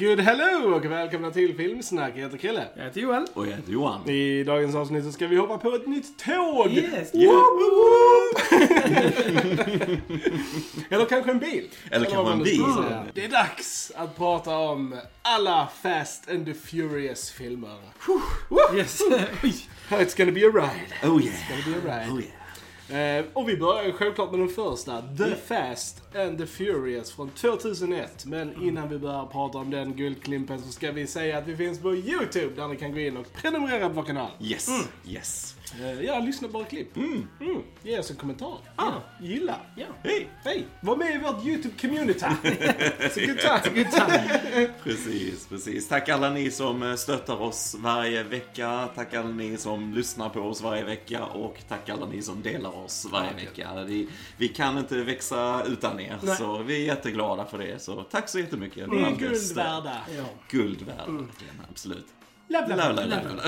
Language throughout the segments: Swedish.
Good hello och välkomna till Filmsnack. Jag heter Kille. Jag heter Joel. Och jag heter Johan. I dagens avsnitt så ska vi hoppa på ett nytt tåg. Yes. Eller kanske en bil. Eller kanske en bil. säga. Det är dags att prata om alla Fast and the Furious-filmer. Yes. It's gonna be a ride. Oh yeah. It's gonna be a ride. Oh yeah. Eh, och vi börjar självklart med den första, The Fast and the Furious från 2001. Men innan vi börjar prata om den guldklimpen så ska vi säga att vi finns på YouTube där ni kan gå in och prenumerera på vår kanal. Yes. Yes. Eh, ja, lyssna bara klipp. Mm. Ge oss en kommentar. Ah. Gilla. Ja. Hej! Hej! Var med i vårt YouTube-community. Så good time. Good time. Precis, precis. Tack alla ni som eh, stöttar oss varje vecka. Tack alla ni som lyssnar på oss varje vecka. Och tack alla ni som delar oss varje vecka. Vi, vi kan inte växa utan er. Nej. Så vi är jätteglada för det. Så tack så jättemycket. Ni är guld eh, värda. Ja. Guld värda, verkligen. Absolut. Love, love, love.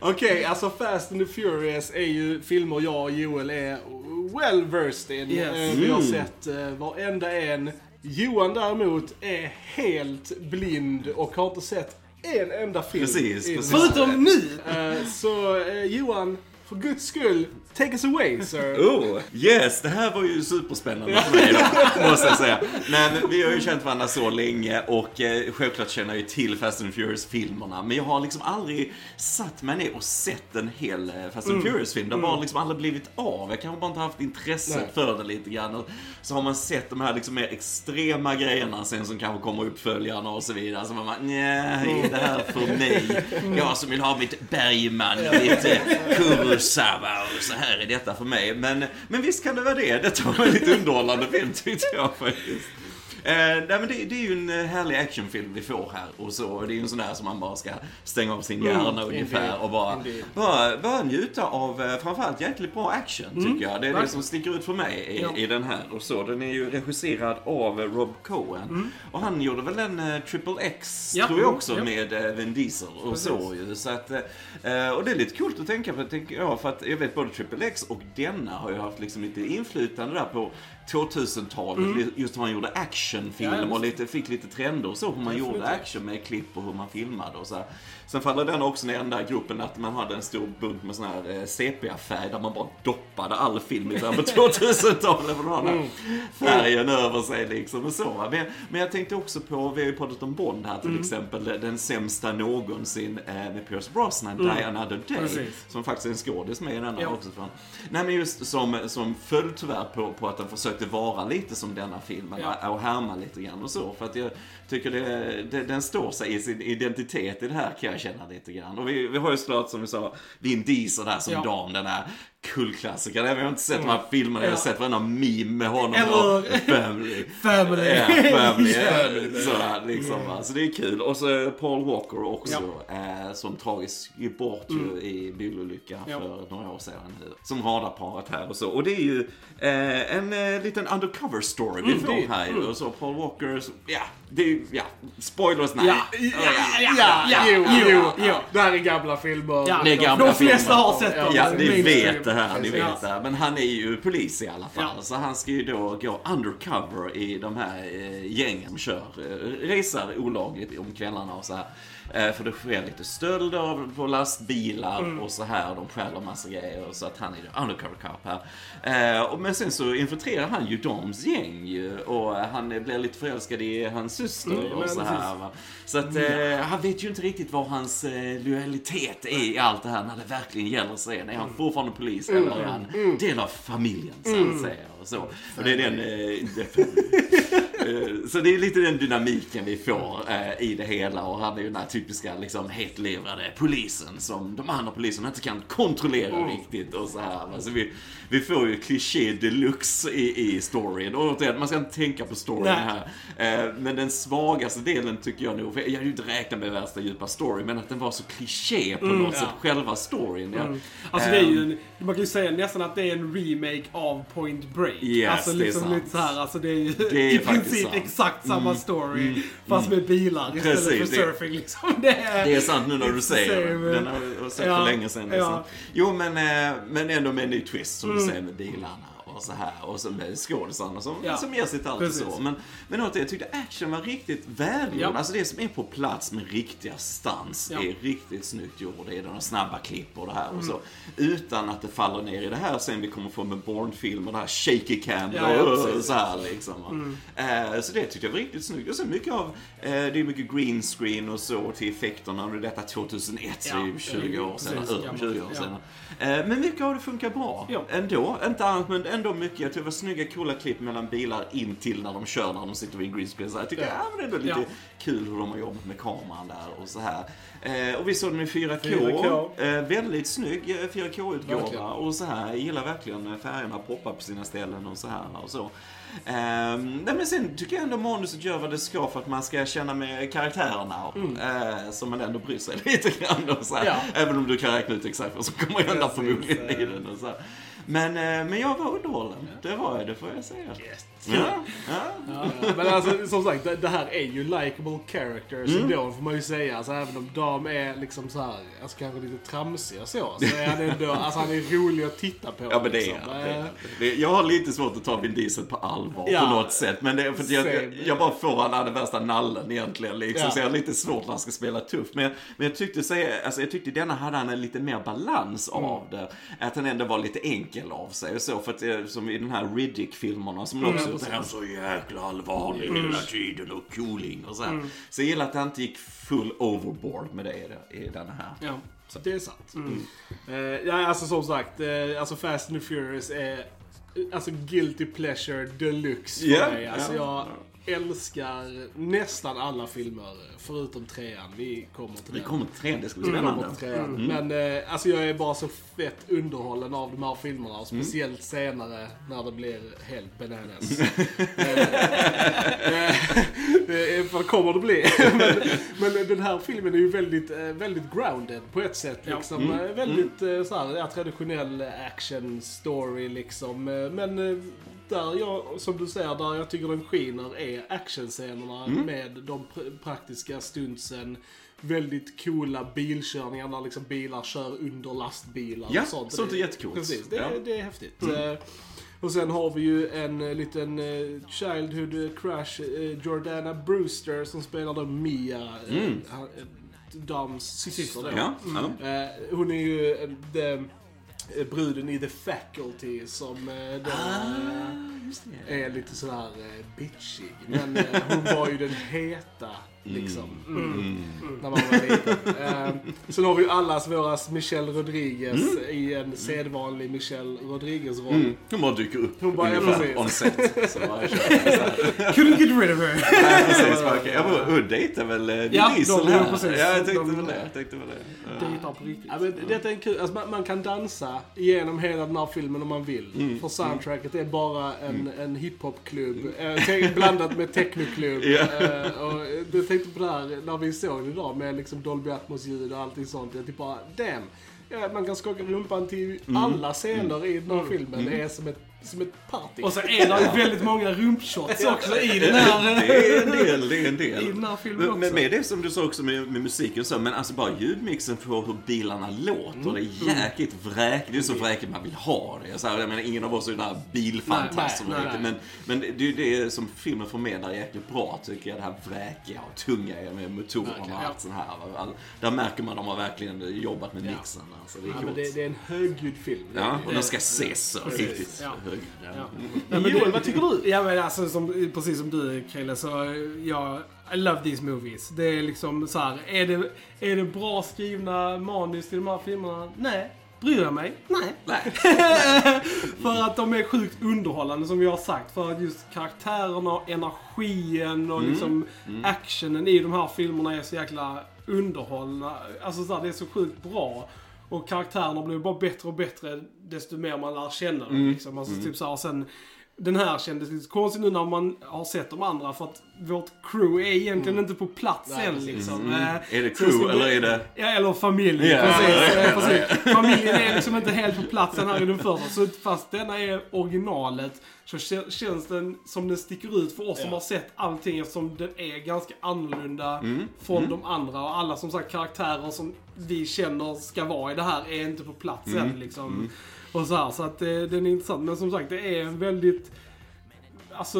Okej, alltså Fast and the Furious är ju filmer jag och Joel är well versed in. Yes. Eh, Vi har Mm. sett uh, varenda en. Johan däremot är helt blind och har inte sett en enda film. Precis, precis. Förutom nu. Eh, så eh, Johan, för guds skull, take us away sir. Oh, yes, det här var ju superspännande för mig då, måste jag säga. Nej, men vi har ju känt varandra så länge och eh, självklart känner jag ju till Fast and Furious-filmerna. Men jag har liksom aldrig satt mig ner och sett en hel eh, Fast and Furious-film. Det har bara liksom aldrig blivit av. Jag kanske bara inte haft intresset Nej. för det lite grann. Och så har man sett de här liksom mer extrema grejerna sen som kanske kommer uppföljarna och så vidare. Så man bara, nej, är det här för mig? Jag som vill ha mitt Bergman, mitt eh, Kurosawa och så här är detta för mig. Men, men visst kan det vara det. Detta var en lite underhållande film tyckte jag faktiskt. Eh, nej, men det, det är ju en eh, härlig actionfilm vi får här och så. Det är ju en sån där som man bara ska stänga av sin hjärna ungefär indeed, och bara, indeed. bara, bara njuta av eh, framförallt jäkligt bra action tycker jag. Det är det verkligen. som sticker ut för mig i, Ja. i den här och så. Den är ju regisserad av Rob Cohen. Och han gjorde väl en Triple X Ja. tror jag också Ja. med Vin Diesel och Precis. så ju. Så att, och det är lite coolt att tänka på, tänker jag, för att jag vet både Triple X och denna har ju haft liksom lite inflytande där på 2000-talet. Just hur man gjorde actionfilm Ja, och lite, fick lite trender och så. Hur man gjorde action med klipp och hur man filmade och så. Sen faller den också ner i den där gruppen att man hade en stor bunt med sån här eh, sepia-färg där man bara doppade all film i på 2000-talet. För den här färgen över sig liksom och så. Men, men jag tänkte också på, vi har ju pratat om Bond här till exempel, den sämsta någonsin eh, med Pierce Brosnan, Die Another Day. Precis. Som faktiskt är en skådis med i denna Ja. också. Från. Nej men just som, som föll tyvärr på, på att den försökte vara lite som denna filmen Ja. och härma lite grann och så. För att jag tycker det, det, den står sig i sin identitet i det här kan jag känna lite grann. Och vi, vi har ju såklart som vi sa Vin Diesel där som Ja. dam, den här kultklassikern. Jag har inte sett de här filmerna, jag har Ja. sett varenda meme med honom Eller- och Family. Family. Ja, family. Family. Sådär liksom va. Så det är kul. Och så Paul Walker också, eh, som tragiskt gick bort ju i bilolycka Ja. för några år sedan. nu. Som radarparet här och så. Och det är ju eh, en eh, liten undercover story vi får det- här ju. Och så Paul Walker, så, ja, det är ja, spoilers nej. Ja, Ja, ja, ja, jo, jo, jo. jo. Det här är gamla filmer. Ja, Det är gamla de flesta filmer. har sett dem. Ja, ni vet det här, ni vet Ja. Men han är ju polis i alla fall. Ja. Så han ska ju då gå undercover i de här eh, gängen kör, eh, resar olagligt om kvällarna och så här. Eh, för det sker lite stölder på lastbilar Mm. och så här. Och de stjäl massa grejer. Så att han är undercover cop här. Eh, men sen så infiltrerar han ju doms gäng ju. Och eh, han blir lite förälskad i hans syster Mm, och så här. Va? Så att eh, han vet ju inte riktigt vad hans lojalitet är i allt det här när det verkligen gäller sig. Är han fortfarande polis eller är han del av familjen så att säga? Och, så. och det är den... Eh, Så det är lite den dynamiken vi får eh, i det hela och han är ju den här typiska liksom hetlevrade polisen som de andra poliserna inte kan kontrollera riktigt och så här. Alltså vi, vi får ju kliché deluxe i, i storyn. Och återigen, man ska inte tänka på storyn Nej. här. Eh, Men den svagaste delen tycker jag nog, för jag hade ju inte räknat med värsta djupa story, men att den var så kliché på något sätt, själva storyn. Ja. Alltså det är ju Ehm, en, man kan ju säga nästan att det är en remake av Point Break. Yes, alltså det är liksom sant. lite så här, alltså det är ju Det är i faktiskt princip. Mm. exakt samma story fast med bilar istället Precis, för det- surfing liksom. Det är, Det är sant nu när du säger det. Den har jag sett ja, för länge sedan. ja. Liksom. Jo, men, eh, men ändå med en ny twist som Mm. du säger med bilarna. Och och så här. Och så med skådisarna som, Ja. som ger sitt allt och Precis. så. Men, men återigen, jag tyckte action var riktigt välgjord. Ja. Alltså det som är på plats med riktiga stans Ja. är riktigt snyggt gjort. Det är de snabba klipp och det här och Mm. så. Utan att det faller ner i det här sen vi kommer få med Bourne-filmer, det här shaky cam Ja, och. Mm. så här liksom. va. Eh, så det tyckte jag var riktigt snyggt. Och sen mycket av, eh, det är mycket green screen och så till effekterna. Och detta 2001, så är ju Ja, 20 år sedan, över gammalt. 20 år sedan. Eh, Men mycket av det funkar bra Ja. ändå. Inte annat, men ändå mycket. Jag tycker det var snygga, coola klipp mellan bilar in till när de kör, när de sitter vid en green jag tycker Ja. ja. men ändå lite Ja. kul hur de har jobbat med kameran där och så här. Eh, och vi såg den i 4K. 4K. Eh, väldigt snygg eh, 4K-utgåva. Verkligen. Och så här, jag gillar verkligen när färgerna poppar på sina ställen och så här och så. Nej men sen tycker jag ändå manuset gör vad det ska för att man ska känna med karaktärerna. Eh, så man ändå bryr sig lite grann. Och så här. Ja. Även om du kan räkna ut exakt vad som kommer hända förmodligen i eh. den. Och så här. Men, eh, men jag var underhållen. Det var jag, det får jag säga. Ja, ja. Ja, ja. Men alltså som sagt, det, det här är ju likable characters Mm. ändå får man ju säga. Alltså, även om de är liksom så här, alltså kanske lite tramsiga så, så är han ändå, alltså han är rolig att titta på. Ja men det är liksom. det är Eh, det. Jag har lite svårt att ta Vin Diesel på allvar Ja. på något sätt. Men det är för jag, Same. jag bara får han den värsta nallen egentligen. Liksom. Ja. Så jag har lite svårt när han ska spela tuff. Men, men jag tyckte säga, alltså jag tyckte denna hade han en lite mer balans Mm. av det. Att han ändå var lite enkel av sig och så. För att det, som i den här Riddick-filmerna som Mm, också han är så jäkla allvarlig hela tiden och cooling och så här. Så jag gillar att han inte gick full overboard med det i, den här. Ja. Det är sant. Eh, ja, alltså som sagt, eh, alltså Fast and the Furious är eh, alltså guilty pleasure deluxe för Ja, mig. Alltså ja. jag älskar nästan alla filmer förutom trean. Vi kommer till Vi den. kommer till trean, det ska bli Vi kommer spännande. till trean. Men eh, alltså jag är bara så fett underhållen av de här filmerna. Och Mm. speciellt senare när det blir helt bananas. Eh, eh, För det kommer det bli. men, men den här filmen är ju väldigt, eh, väldigt grounded på ett sätt. Ja. Liksom. Mm. Eh, Väldigt eh, så här, ja, traditionell action story liksom. Eh, Men eh, där jag, som du säger, där jag tycker den skiner är actionscenerna Mm. med de pr- praktiska stuntsen. Väldigt coola bilkörningar när liksom bilar kör under lastbilar Ja, och sånt. sånt är jättecoolt. Precis, det, Ja. Mm. det är häftigt. Eh, Och sen har vi ju en eh, liten eh, Childhood eh, Jordana Brewster som spelar då Mia, Mm. Dams syster. då. Ja. Eh, hon är ju the, bruden i The Faculty som eh, då Ah, det. är lite sådär eh, bitchig. Men eh, hon var ju den heta, liksom. Mm. När man var liten. Eh, sen har vi ju allas våras Michelle Rodriguez i en sedvanlig Michelle Rodriguez-roll. Mm. Hon bara dyker upp Hon bara, ja, ungefär precis. on set. Så bara, jag kör. Couldn't get rid of her. Nej, precis. bara, okej. Jag bara, hon dejtar väl eh, Ja, Diesel ja, här? precis. Ja, jag tänkte De- väl det. Jag tänkte väl det. Ja. Dejtar på riktigt. Ja, men detta är en kul, alltså man, man kan dansa igenom hela den här filmen om man vill. Mm. För soundtracket är bara en, en hiphopklubb, eh, te- blandat med technoklubb. Ja. Eh, och tänkte på det här när vi såg det idag med liksom Dolby Atmos-ljud och allting sånt. Jag typ bara, damn. Ja, man kan skaka rumpan till Mm. alla scener i den här filmen. Det är som ett, som ett party. Och så är det ju väldigt många rumpshots också i den här, Det är en del, det är en del. i den här filmen Men, också. men med det som du sa också med, med musiken och så, men alltså bara ljudmixen för hur bilarna låter. Det är jäkligt vräkigt. Det är så vräkigt man vill ha det. Så här, jag menar, ingen av oss är några bilfantaster Nej, nej, nej. men, men det är ju det som filmen förmedlar jäkligt bra tycker jag. Det här vräkiga och tunga med motorerna och allt sånt här. Där märker man att de har verkligen jobbat med mixen. Alltså, det är ja, men det, det är en högljudd film. Ja, och den ska ses så riktigt ja. Ja. Ja. Mm. Nej, men Joel, vad tycker du? Ja men alltså som, precis som du Krille så jag I love these movies. Det är liksom så här, är det, är det bra skrivna manus till de här filmerna? Nej. Bryr jag mig? Nej. Nej. för att de är sjukt underhållande som vi har sagt. För att just karaktärerna och energin och liksom actionen i de här filmerna är så jäkla underhållna. Alltså så här, det är så sjukt bra. Och karaktärerna blir bara bättre och bättre desto mer man lär känna dem. Liksom. Alltså, typ så här, sen, den här kändes lite konstig nu när man har sett de andra för att vårt crew är egentligen inte på plats Nej, än liksom. Mm. Eh, Är det crew vi- eller är det... Ja, eller familj. Ja. Precis, eh, precis. Familjen är liksom inte helt på plats än här i den första. Så fast denna är originalet så kä- känns den som den sticker ut för oss som Ja. har sett allting eftersom den är ganska annorlunda Mm. från de andra. Och alla som sagt karaktärer som vi känner ska vara i det här är inte på plats Mm. än liksom. Och så här, så att det, den är intressant. Men som sagt, det är en väldigt, alltså,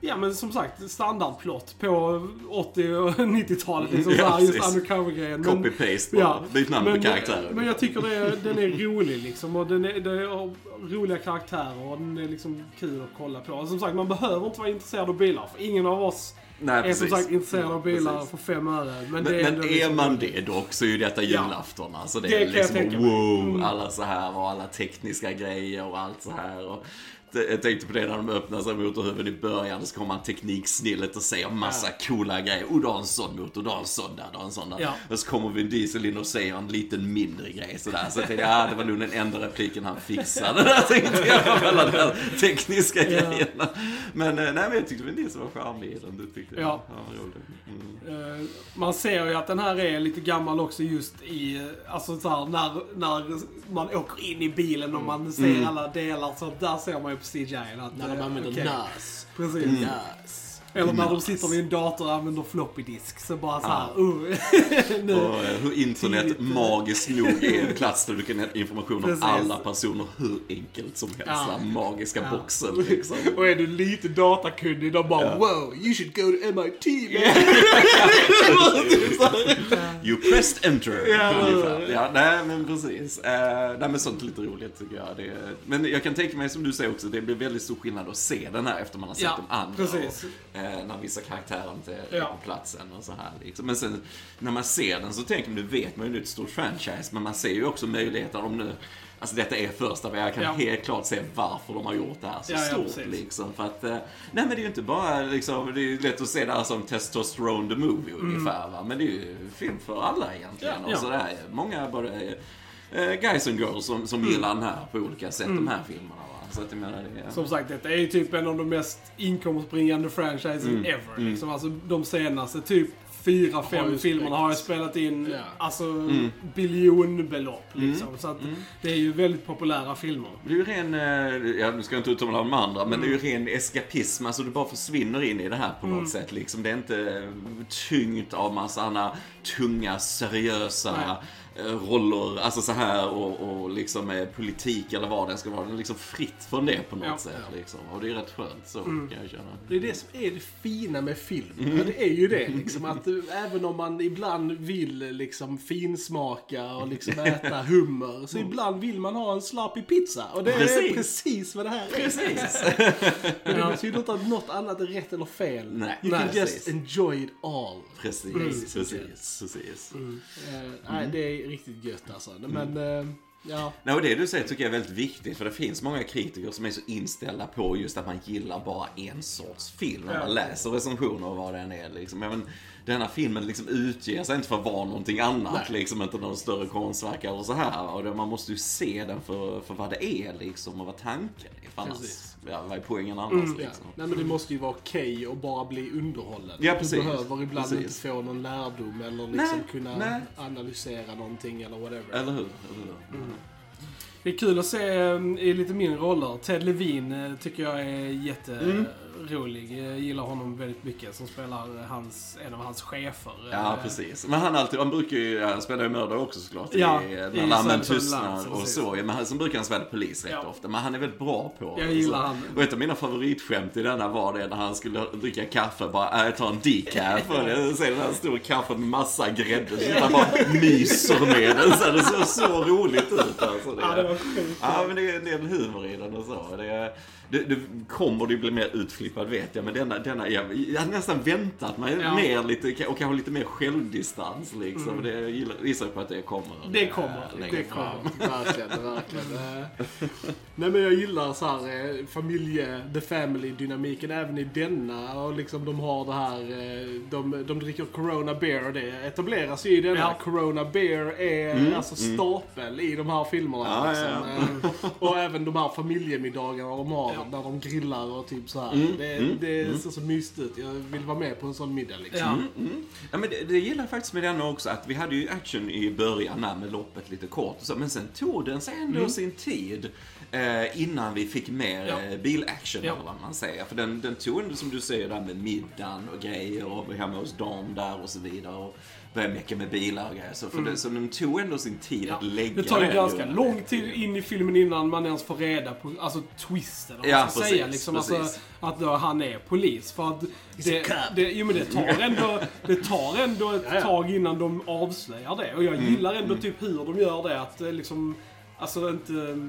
ja men som sagt, standardplott på 80 och 90-talet. Liksom, Ja, så här, just undercover-grejen. Copy-paste bara. Byt namn på karaktärer. Men jag tycker det den är rolig liksom. Och den är, den är roliga karaktärer och den är liksom kul att kolla på. Och som sagt, man behöver inte vara intresserad av bilar. För ingen av oss Nej, är precis. som sagt intresserad av bilar Precis. för fem öre. Men, Men, det är, men är liksom- man det dock så är ju detta julafton. Alltså det, Det är liksom wow, Mm. alla så här och alla tekniska grejer och allt så här. Och jag tänkte på det när de öppnar sig motorhuven i början, så kommer han tekniksnillet och säger massa coola grejer. Oh, du har en sån motor, du har en sån där, du har en sån där. Ja. Och så kommer Vin Diesel in och säger en liten mindre grej sådär. Så jag tänkte, ja det var nog den enda repliken han fixade. Där tänkte jag, alla de här tekniska grejerna. Men eh, nej, men jag tyckte Vin Diesel var charmig i den. Det tyckte jag. Ja. Mm. Eh, Man ser ju att den här är lite gammal också just i, eh, alltså så här, när, när man åker in i bilen och man ser Mm. alla delar så där ser man ju CGI att När de eh, använder okej. NAS. Precis. NAS. Eller när de sitter vid en dator och använder floppy disk så bara så här, uh, nu. Och hur internet eh. magiskt nog är en plats där du kan ha information om alla personer hur enkelt som helst. Ja. Den magiska Ja. boxen liksom. Och är du lite datakunnig, de bara Ja. wow, you should go to MIT man. You pressed enter. Ja. ja, nej men precis. Uh, nej men sånt är lite roligt tycker jag. Det, men jag kan tänka mig som du säger också, det blir väldigt stor skillnad att se den här efter man har sett Ja, de andra. precis. Och, eh, när vissa karaktärer inte är Ja. på platsen och så här. Liksom. Men sen när man ser den så tänker man, nu vet man ju det är ett stort franchise, men man ser ju också möjligheter om nu Alltså detta är första, men jag kan Ja. helt klart se varför de har gjort det här så Ja, ja, stort. precis. liksom. För att, eh, nej men det är ju inte bara liksom, det är ju lätt att se det här som testosterone the movie ungefär va. Men det är ju film för alla egentligen. Ja, och ja. sådär. Många både eh, guys and girls som, som gillar den här på olika sätt, de här filmerna va. Så att jag menar det är... Som sagt, detta är ju typ en av de mest inkomstbringande franchisen Mm. ever. Liksom. Alltså, de senaste typ fyra, fem filmerna har ju spräckt. spelat in Ja. alltså, Mm. biljonbelopp. Liksom. Så att det är ju väldigt populära filmer. Det är ju ren, eh, ja nu ska jag inte uttala de andra, men det är ju ren eskapism. Alltså du bara försvinner in i det här på något sätt liksom. Det är inte eh, tyngt av massa andra tunga, seriösa eh, roller, alltså så här och, och liksom eh, politik eller vad det ska vara. Det är liksom fritt från det på något Ja. sätt liksom. Och det är rätt skönt så kan jag känna. Det är det som är det fina med film. Ja, det är ju det liksom. Att eh, även om man ibland vill liksom finsmaka och liksom äta hummer. Så ibland vill man ha en slappig pizza. Och det är Precis. precis vad det här är. Precis. Men det betyder inte att något annat är rätt eller fel. Nej, you can nej, just precis. enjoy it all. Precis, precis, precis. Eh, nej, det är riktigt gött alltså. Men, eh, ja. Nej, och det du säger tycker jag är väldigt viktigt, för det finns många kritiker som är så inställda på just att man gillar bara en sorts film när man läser recensioner och vad den är. Liksom. Men, den här filmen liksom utger sig inte för att vara någonting annat, liksom inte någon större konstverk eller så här. Och det, man måste ju se den för, för vad det är liksom, och vad tanken är. För annars, ja, vad är poängen annars Ja. liksom? Nej men det måste ju vara okej och bara bli underhållen. Ja, du precis. behöver ibland Precis. inte få någon lärdom eller liksom Nej, kunna nej. analysera någonting eller whatever. Eller hur? Eller hur? Det är kul att se eh, i lite mindre roller. Ted Levin eh, tycker jag är jätterolig. Jag gillar honom väldigt mycket. Som spelar hans, en av hans chefer. Ja, precis. Men han, alltid, han brukar ju, han spelar ju mördare också såklart. Ja, i, när lammen tystnar och så. Men han, sen brukar han spela polis rätt Ja. ofta. Men han är väldigt bra på Jag det. gillar han. Och ett av mina favoritskämt i denna var det när han skulle dricka kaffe. Bara, äh, jag tar en decaf. Och det- Sen den här stor kaffe med massa grädde. Så han bara myser med den. Så det såg så roligt ut. Alltså. Det, Ja, det var sjukt. Ja, men det är en del humor i den och så. Det, det, det kommer det bli mer utflippad vet jag, men denna, denna jag, jag hade nästan väntat mig Ja. mer lite, och kanske lite mer självdistans liksom. Det jag gissar på att det kommer. Det kommer, längre det kommer. verkligen, verkligen. Nej men jag gillar så här eh, familje, the family dynamiken även i denna och liksom de har det här, eh, de, de dricker Corona Beer och det etableras ju i denna. Ja. Corona Beer är alltså stapel i de här filmerna. Ja, liksom. ja, Och även de här familjemiddagarna de har Ja. där de grillar och typ så här. Mm, Det, mm, det ser så mysigt ut. Jag vill vara med på en sån middag liksom. Ja. Ja, men det, det gillar jag faktiskt med den också, att vi hade ju action i början med loppet lite kort och så, men sen tog den sig ändå sin tid. Eh, innan vi fick mer Ja. eh, bilaction Ja. eller vad man säger. För den, den tog ändå som du säger där med middagen och grejer och hemma hos dem där och så vidare. Och började mecka med bilar och grejer. Så, för det, så den tog ändå sin tid Mm. Ja. att lägga Det tar ju ganska ju- lång tid in i filmen innan man ens får reda på alltså, twisten, om Ja, man ska precis, säga. Liksom, alltså, precis. att då han är polis. För att det, det, jo, men det, tar ändå, det tar ändå ett Ja, ja. tag innan de avslöjar det. Och jag Mm, gillar ändå typ hur de gör det. Att eh, liksom, alltså inte...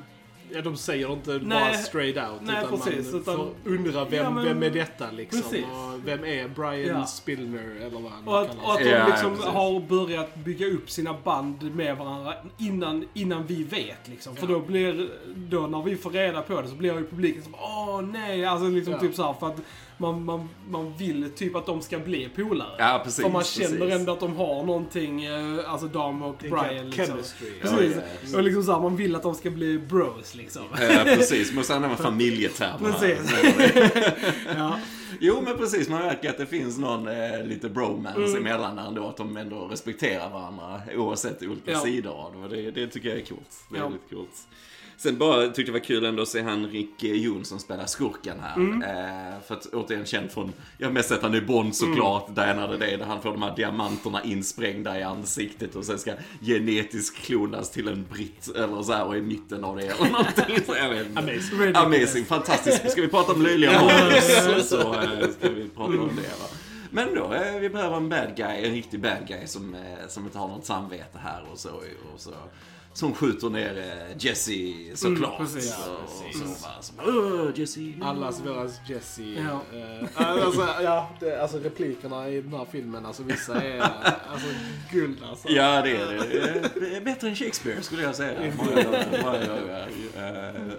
Ja, de säger inte bara Nej. straight out. Nej, utan precis, man utan- får undra vem, Ja, men- vem är detta liksom? Precis. Och vem är Brian Ja. Spillner eller vad han Och att, och att de liksom har börjat bygga upp sina band med varandra innan, innan vi vet. Liksom. För Ja. då blir, då när vi får reda på det så blir ju publiken som åh nej, alltså liksom Ja. typ så här, för att man, man, man vill typ att de ska bli polare. Ja, precis. för man känner precis. ändå att de har någonting, eh, alltså Dam och Det Brian liksom. chemistry. Precis. Ja, ja. Och liksom så här, man vill att de ska bli bros liksom. Ja, precis. Måste använda familjetermer. Precis. ja. Jo, men precis. Man märker att det finns någon eh, lite bromance Mm. emellan där ändå. Att de ändå respekterar varandra oavsett olika Ja. sidor det. Det. Tycker jag är coolt. Det är Ja. väldigt coolt. Sen bara tyckte jag det var kul ändå att se han Rick eh, Jon som spelar skurken här. Mm. Eh, för att återigen känd från, jag har mest sett han i Bond såklart, där när det är där han får de här diamanterna insprängda i ansiktet och sen ska genetiskt klonas till en britt eller så här och i mitten av det eller någonting. Så jag vet. Amazing. Amazing, fantastiskt. Ska vi prata om löjliga manus så eh, ska vi prata om det. Va? Men då, eh, vi behöver en bad guy, en riktig bad guy som, eh, som inte har något samvete här och så. Och så som skjuter ner eh, Jesse såklart. Mm, precis. och, Ja, och så bara Jesse. Allas våras Jesse. Ja. Eh, alltså, ja, det, alltså replikerna i den här filmen, alltså vissa är alltså, guld alltså. Ja, det är det. Det är bättre än Shakespeare skulle jag säga. Eh,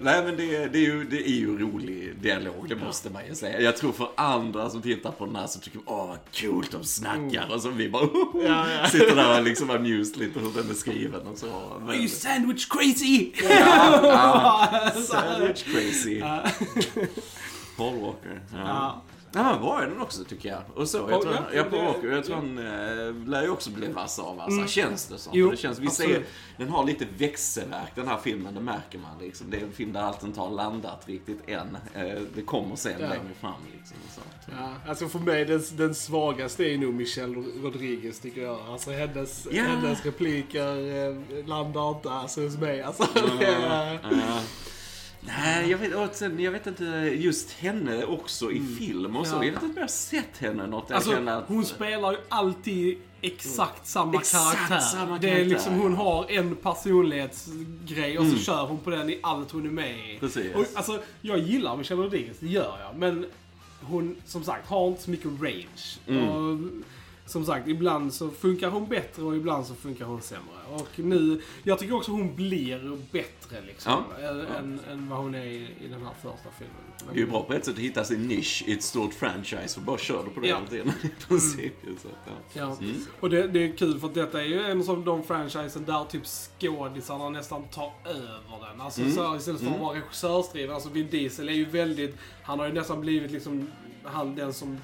Nej, men det, det, är ju, det är ju rolig dialog, det måste man ju säga. Jag tror för andra som tittar på den här så tycker de, åh vad coolt de snackar. Och så vi bara, Ja, ja. sitter där och liksom amused lite hur den är skriven och så. Men, you sandwich crazy? Sandwich crazy. Uh, Paul Walker. Ja. Uh, Ja. Han var den också tycker jag. Och så, jag Ja, tror, ja, ja, Paul det- Walker, jag tror han äh, lär ju också bli vass av alltså. Känns det som. Jo, det känns, vi ser, absolut. den har lite växelverk den här filmen, det märker man liksom. Det är en film där allt inte har landat riktigt än. Eh, det kommer sen Ja. längre fram liksom. Så. Ja, alltså för mig, den, den svagaste är nog Michelle Rodriguez tycker jag. Alltså hennes, Ja. hennes repliker eh, landar inte alltså hos mig. Alltså, det är, Ja. Nej, jag vet, och sen, jag vet inte, just henne också i film och så. Ja. Jag vet inte om jag har sett henne något. Alltså, att- hon spelar ju alltid exakt samma Exakt karaktär. samma Det är liksom, hon har en personlighetsgrej och Mm. så kör hon på den i allt hon är med i. Precis. Och, alltså, jag gillar Michelle Rodriguez, det gör jag. Men hon, som sagt, har inte så mycket range. Mm. Och, som sagt, ibland så funkar hon bättre och ibland så funkar hon sämre. Och nu, jag tycker också hon blir bättre liksom. Ja. Än, än, än vad hon är i, i den här första filmen. Men- Det är ju bra på ett sätt att hitta sin nisch i ett stort franchise och bara kör du på det Ja. hela tiden. I princip. Så, ja. Ja. Mm. Och det, det är kul för att detta är ju en av de franchisen där typ skådisarna nästan tar över den. Alltså Mm. så, istället för att vara regissörsdriven. Alltså Vin Diesel är ju väldigt, han har ju nästan blivit liksom han den som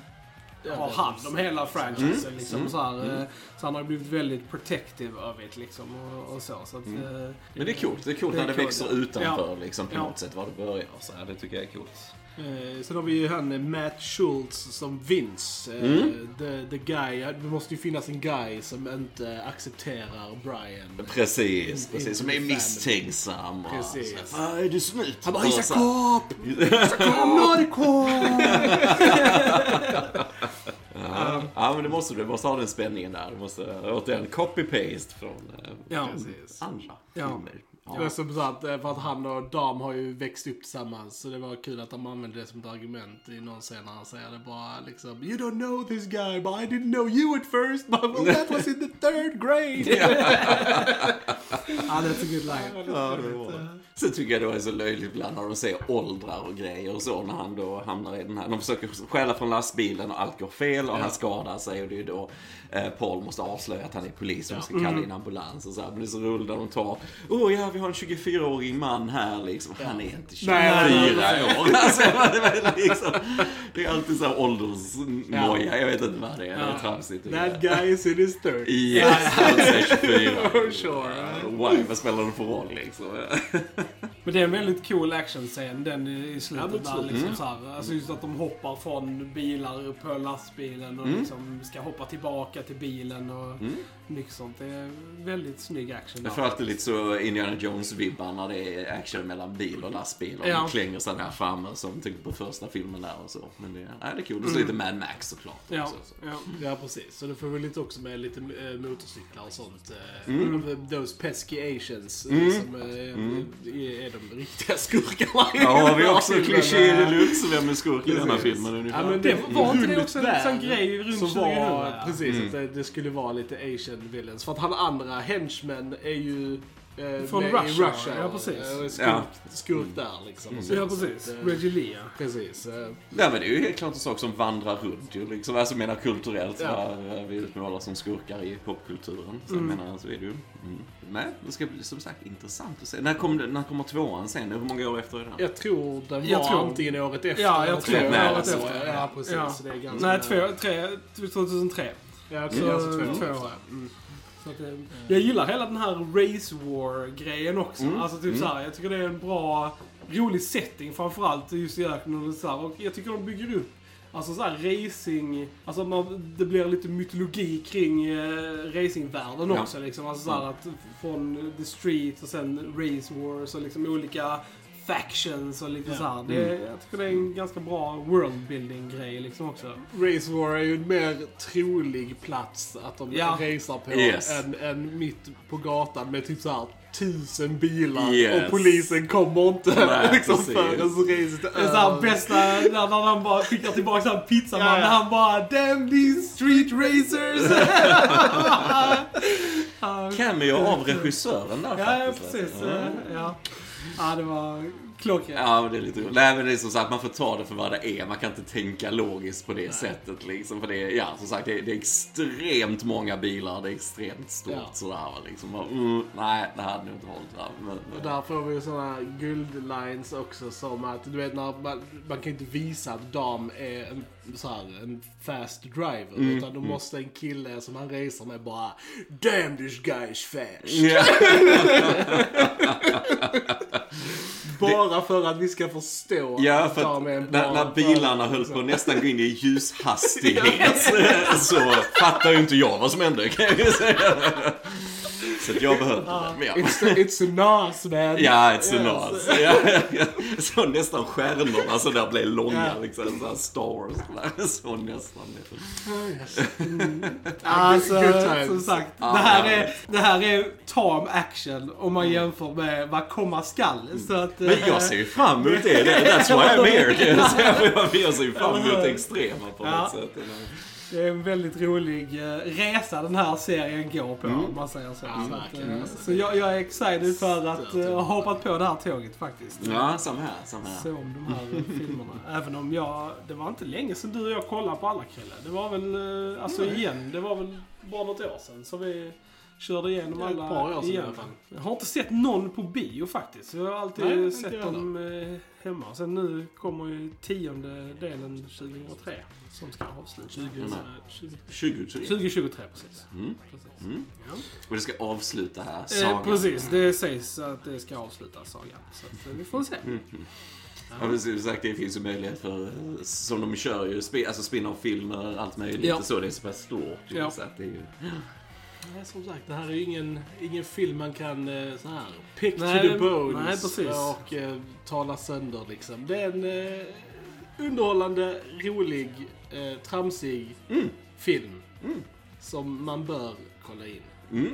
har hand om hela franchisen. Mm. Liksom, Mm. Så, här, eh, så han har blivit väldigt protective of it liksom. Och, och så. så att, Mm. eh, Men det är coolt. Det är coolt Det är när det coolt, växer ja. utanför liksom, på Ja. något sätt var det börjar. Så här, det tycker jag är coolt. Eh, sen har vi ju han Matt Schultz som Vince. Eh, Mm. the, the guy. Det måste ju finnas en guy som inte accepterar Brian. Precis, In- precis. Som är in misstänksam. och Precis. Vad är du snut? Han bara Och “He's a cop! I'm not a cop!” Men det måste du. Du måste ha den spänningen där. Du måste, återigen, copy-paste från eh, Ja. Andra Ja. filmer. Det är som sagt, eh, för att han och Dam har ju växt upp tillsammans. Så det var kul att de använde det som ett argument i någon scen när han säger det bara liksom You don't know this guy, but I didn't know you at first, but well, that was in the third grade. ja, det är ett good line. Ja, det var. Sen tycker jag det är så löjligt ibland när de ser åldrar och grejer och så när han då hamnar i den här. De försöker stjäla från lastbilen och allt går fel och han skadar sig och det är då eh, Paul måste avslöja att han är polis och de ska kalla in ambulans och så här. Men det är så roligt när de tar, åh ja vi har en 24-årig man här liksom. Han är inte 24 Nej, nej, år. Alltså, det, är liksom, det är alltid så här åldersnoja, jag vet inte vad det är. Det är tramsigt. That guy is in his third. Yes, han säger 24. Sure. Why? Vad spelar det för roll liksom? Men det är en väldigt cool actionscen, den i slutet Ja, där liksom Mm. så här, Alltså just att de hoppar från bilar på lastbilen och Mm. liksom ska hoppa tillbaka till bilen och Mm. mycket sånt. Det är väldigt snygg action Jag får alltid lite så Indiana Jones-vibbar när det är action mellan bil och lastbil. Och Ja. de klänger sig där framme som typ på första filmen där och så. Men det, ja, det är kul. Och så lite Mad Max såklart. Ja, så. ja. Ja, precis. Så du får väl lite också med lite äh, motorcyklar och sånt. Äh, Mm. Those pesky asians Mm. som äh, är de riktiga skurkarna i Ja, den vi har också kliché deluxe. Vem är skurk i den här Precis. filmen ungefär? Ja, men Det var inte det också en sån grej runt som 2000? var, ja? Precis, Mm. att det, det skulle vara lite asian villains. För att han andra henchmen är ju eh, Från med Russia, Russia. ja, precis. eh, Skurk, Ja. skurk där liksom. och så. Ja, precis. Att, eh, Reggie Lee, ja. Precis. eh, Nej, men det är ju helt klart en sak som vandrar runt ju. Liksom. Alltså, jag menar kulturellt Ja. vad vi utmålar som skurkar i popkulturen. Så Mm. menar, så är det ju. Mm. Nej, det ska bli som sagt intressant att se. När, kom, när kommer tvåan sen? Hur många år efter är den? Jag tror den var Jag tror- antingen året efter Ja, jag eller tror två det året efter. Ja, precis. Ja. Det är ganska Nej, två, tre, 2003. Ja, Så, så, alltså två, två år. Mm. Så att, det- jag gillar hela den här race war-grejen också. Mm. Alltså typ Mm. såhär, jag tycker det är en bra, rolig setting framförallt just i öknen och så här. Och jag tycker de bygger upp Alltså såhär racing, alltså man, det blir lite mytologi kring eh, racingvärlden Ja. också liksom. Alltså såhär att från the street och sen race wars och liksom olika factions och lite Ja. såhär. Det, Jag tycker det är en ganska bra worldbuilding grej liksom också. Race War är ju en mer trolig plats att de Ja. racear på Yes. än, än mitt på gatan med typ så här tusen bilar Yes. och polisen kommer inte Nej, liksom förrän racet är Det är såhär över. bästa, när, när han bara skickar tillbaka såhär pizzaman, Ja, ja. när han bara Damn these street racers! ja, Cameo av regissören där ja, faktiskt. precis. Ja. Ja. Ja, det var klockrent. Ja, men det är lite roligt. Nej, men det är som sagt, man får ta det för vad det är. Man kan inte tänka logiskt på det sättet liksom. För det är, ja, som sagt, det är, det är extremt många bilar. Det är extremt stort Ja. sådär liksom. Bara, Mm, nej, det hade nog inte hållit va. Men, Och där får vi ju såna guldlines också som att, du vet när man, man kan inte visa att Dam är en, så här, en fast driver. Mm, Utan då måste en kille som han racer med bara Damn this guy is fast. Ja. Bara för att vi ska förstå Ja, för en att bra när, när bilarna höll på att nästan gå in i ljushastighet så fattar ju inte jag vad som hände kan jag ju säga. Så att jag behövde det. Men ja. It's, a- it's a nas man. Ja, it's a Yes. nas. Ja, ja. Så nästan stjärnorna så där blev långa Ja. liksom. Så här Star Wars. där. Så nästan. Alltså, Good times. som sagt, Ja, det, här är, det här är tam action om man jämför med vad komma skall. Så att, Men jag ser ju fram emot det. That's why I'm here. jag ser ju fram emot det extrema på Ja. något sätt. Det är en väldigt rolig eh, resa den här serien går på, om man säger så. Ja, så att, eh, så jag, jag är excited för att eh, ha hoppat på det här tåget faktiskt. Ja, samma här. Samma här. Se om de här filmerna. Även om jag, det var inte länge sedan du och jag kollade på alla Krille. Det var väl, alltså igen, det var väl bara något år sedan. Så vi körde igenom Ja, ett alla par år sedan i alla fall. Jag har inte sett någon på bio faktiskt. Jag har alltid Nej, sett dem eh, hemma. Sen nu kommer ju tionde delen 2003. Som ska avsluta. 20, 2023. 2023 precis. Mm. precis. Mm. Ja. Och det ska avsluta här, Eh, sagan. precis, det sägs att det ska avsluta sagan. Så att, eh, vi får se. Mm. Ja, precis. Sagt, det finns ju möjlighet för, eh, som de kör ju, alltså spin-off-filmer, allt möjligt Ja. så. Det är så pass stort. Ja. Så att det är ju... Nej, som sagt, det här är ju ingen, ingen film man kan eh, så här pick Nej, to the bones nej, och eh, tala sönder liksom. Det är en eh, underhållande, rolig, eh, tramsig Mm. film Mm. som man bör kolla in. Mm.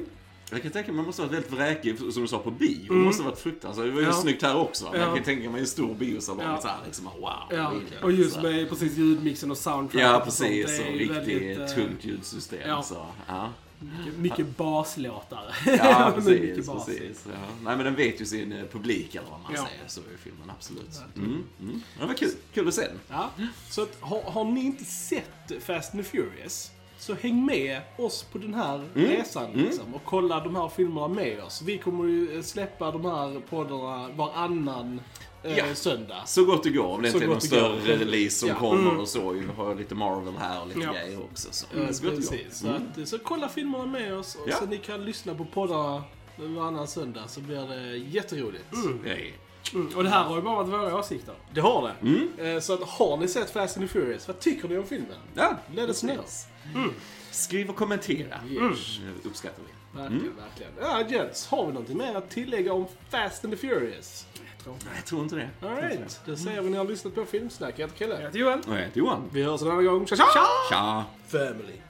Jag kan tänka mig man måste ha varit väldigt vräkig, som du sa, på bio. Det Mm. måste ha varit fruktansvärt. Det var ju Ja. snyggt här också. Men Ja. jag kan tänka mig en stor biosalong Ja. så här, liksom, wow. Ja, och just så. med precis ljudmixen och soundtrack. Ja, och precis. Och Det är riktigt väldigt, eh, tungt ljudsystem. ja. Så, ja. Mycket, mycket baslåtar. Ja, precis. mycket bas. precis ja. Nej, men den vet ju sin eh, publik, eller vad man Ja. säger. Så är filmen, absolut. Mm. Mm. Det var kul. Kul att se den. Ja. Så att, har, har ni inte sett Fast and the Furious så häng med oss på den här resan liksom, och kolla de här filmerna med oss. Vi kommer ju släppa de här poddarna varannan eh, Ja. söndag. Så gott det går. Om det Så inte är någon större release som Ja. kommer och så. Vi har lite Marvel här och lite Ja. grejer också. Så, Men så gott det går. precis. Så, Mm. att, så kolla filmerna med oss och Ja. så ni kan lyssna på poddarna varannan söndag så blir det jätteroligt. Nej. Mm. Och det här har ju bara varit våra åsikter. Det har det. Eh, Så att, har ni sett Fast and the Furious? Vad tycker ni om filmen? Ja, Let us know. Skriv och kommentera. Yes. Uppskattar vi. Verkligen, verkligen. Ja, gents. Har vi någonting mer att tillägga om Fast and the Furious? Nej, jag tror inte det. Alright, då säger vi när ni har lyssnat på Filmsnack. Jag heter Kalle. Jag heter Johan. Och jag heter Johan. Vi hörs en annan gång. Tja, tja! Tja! Family.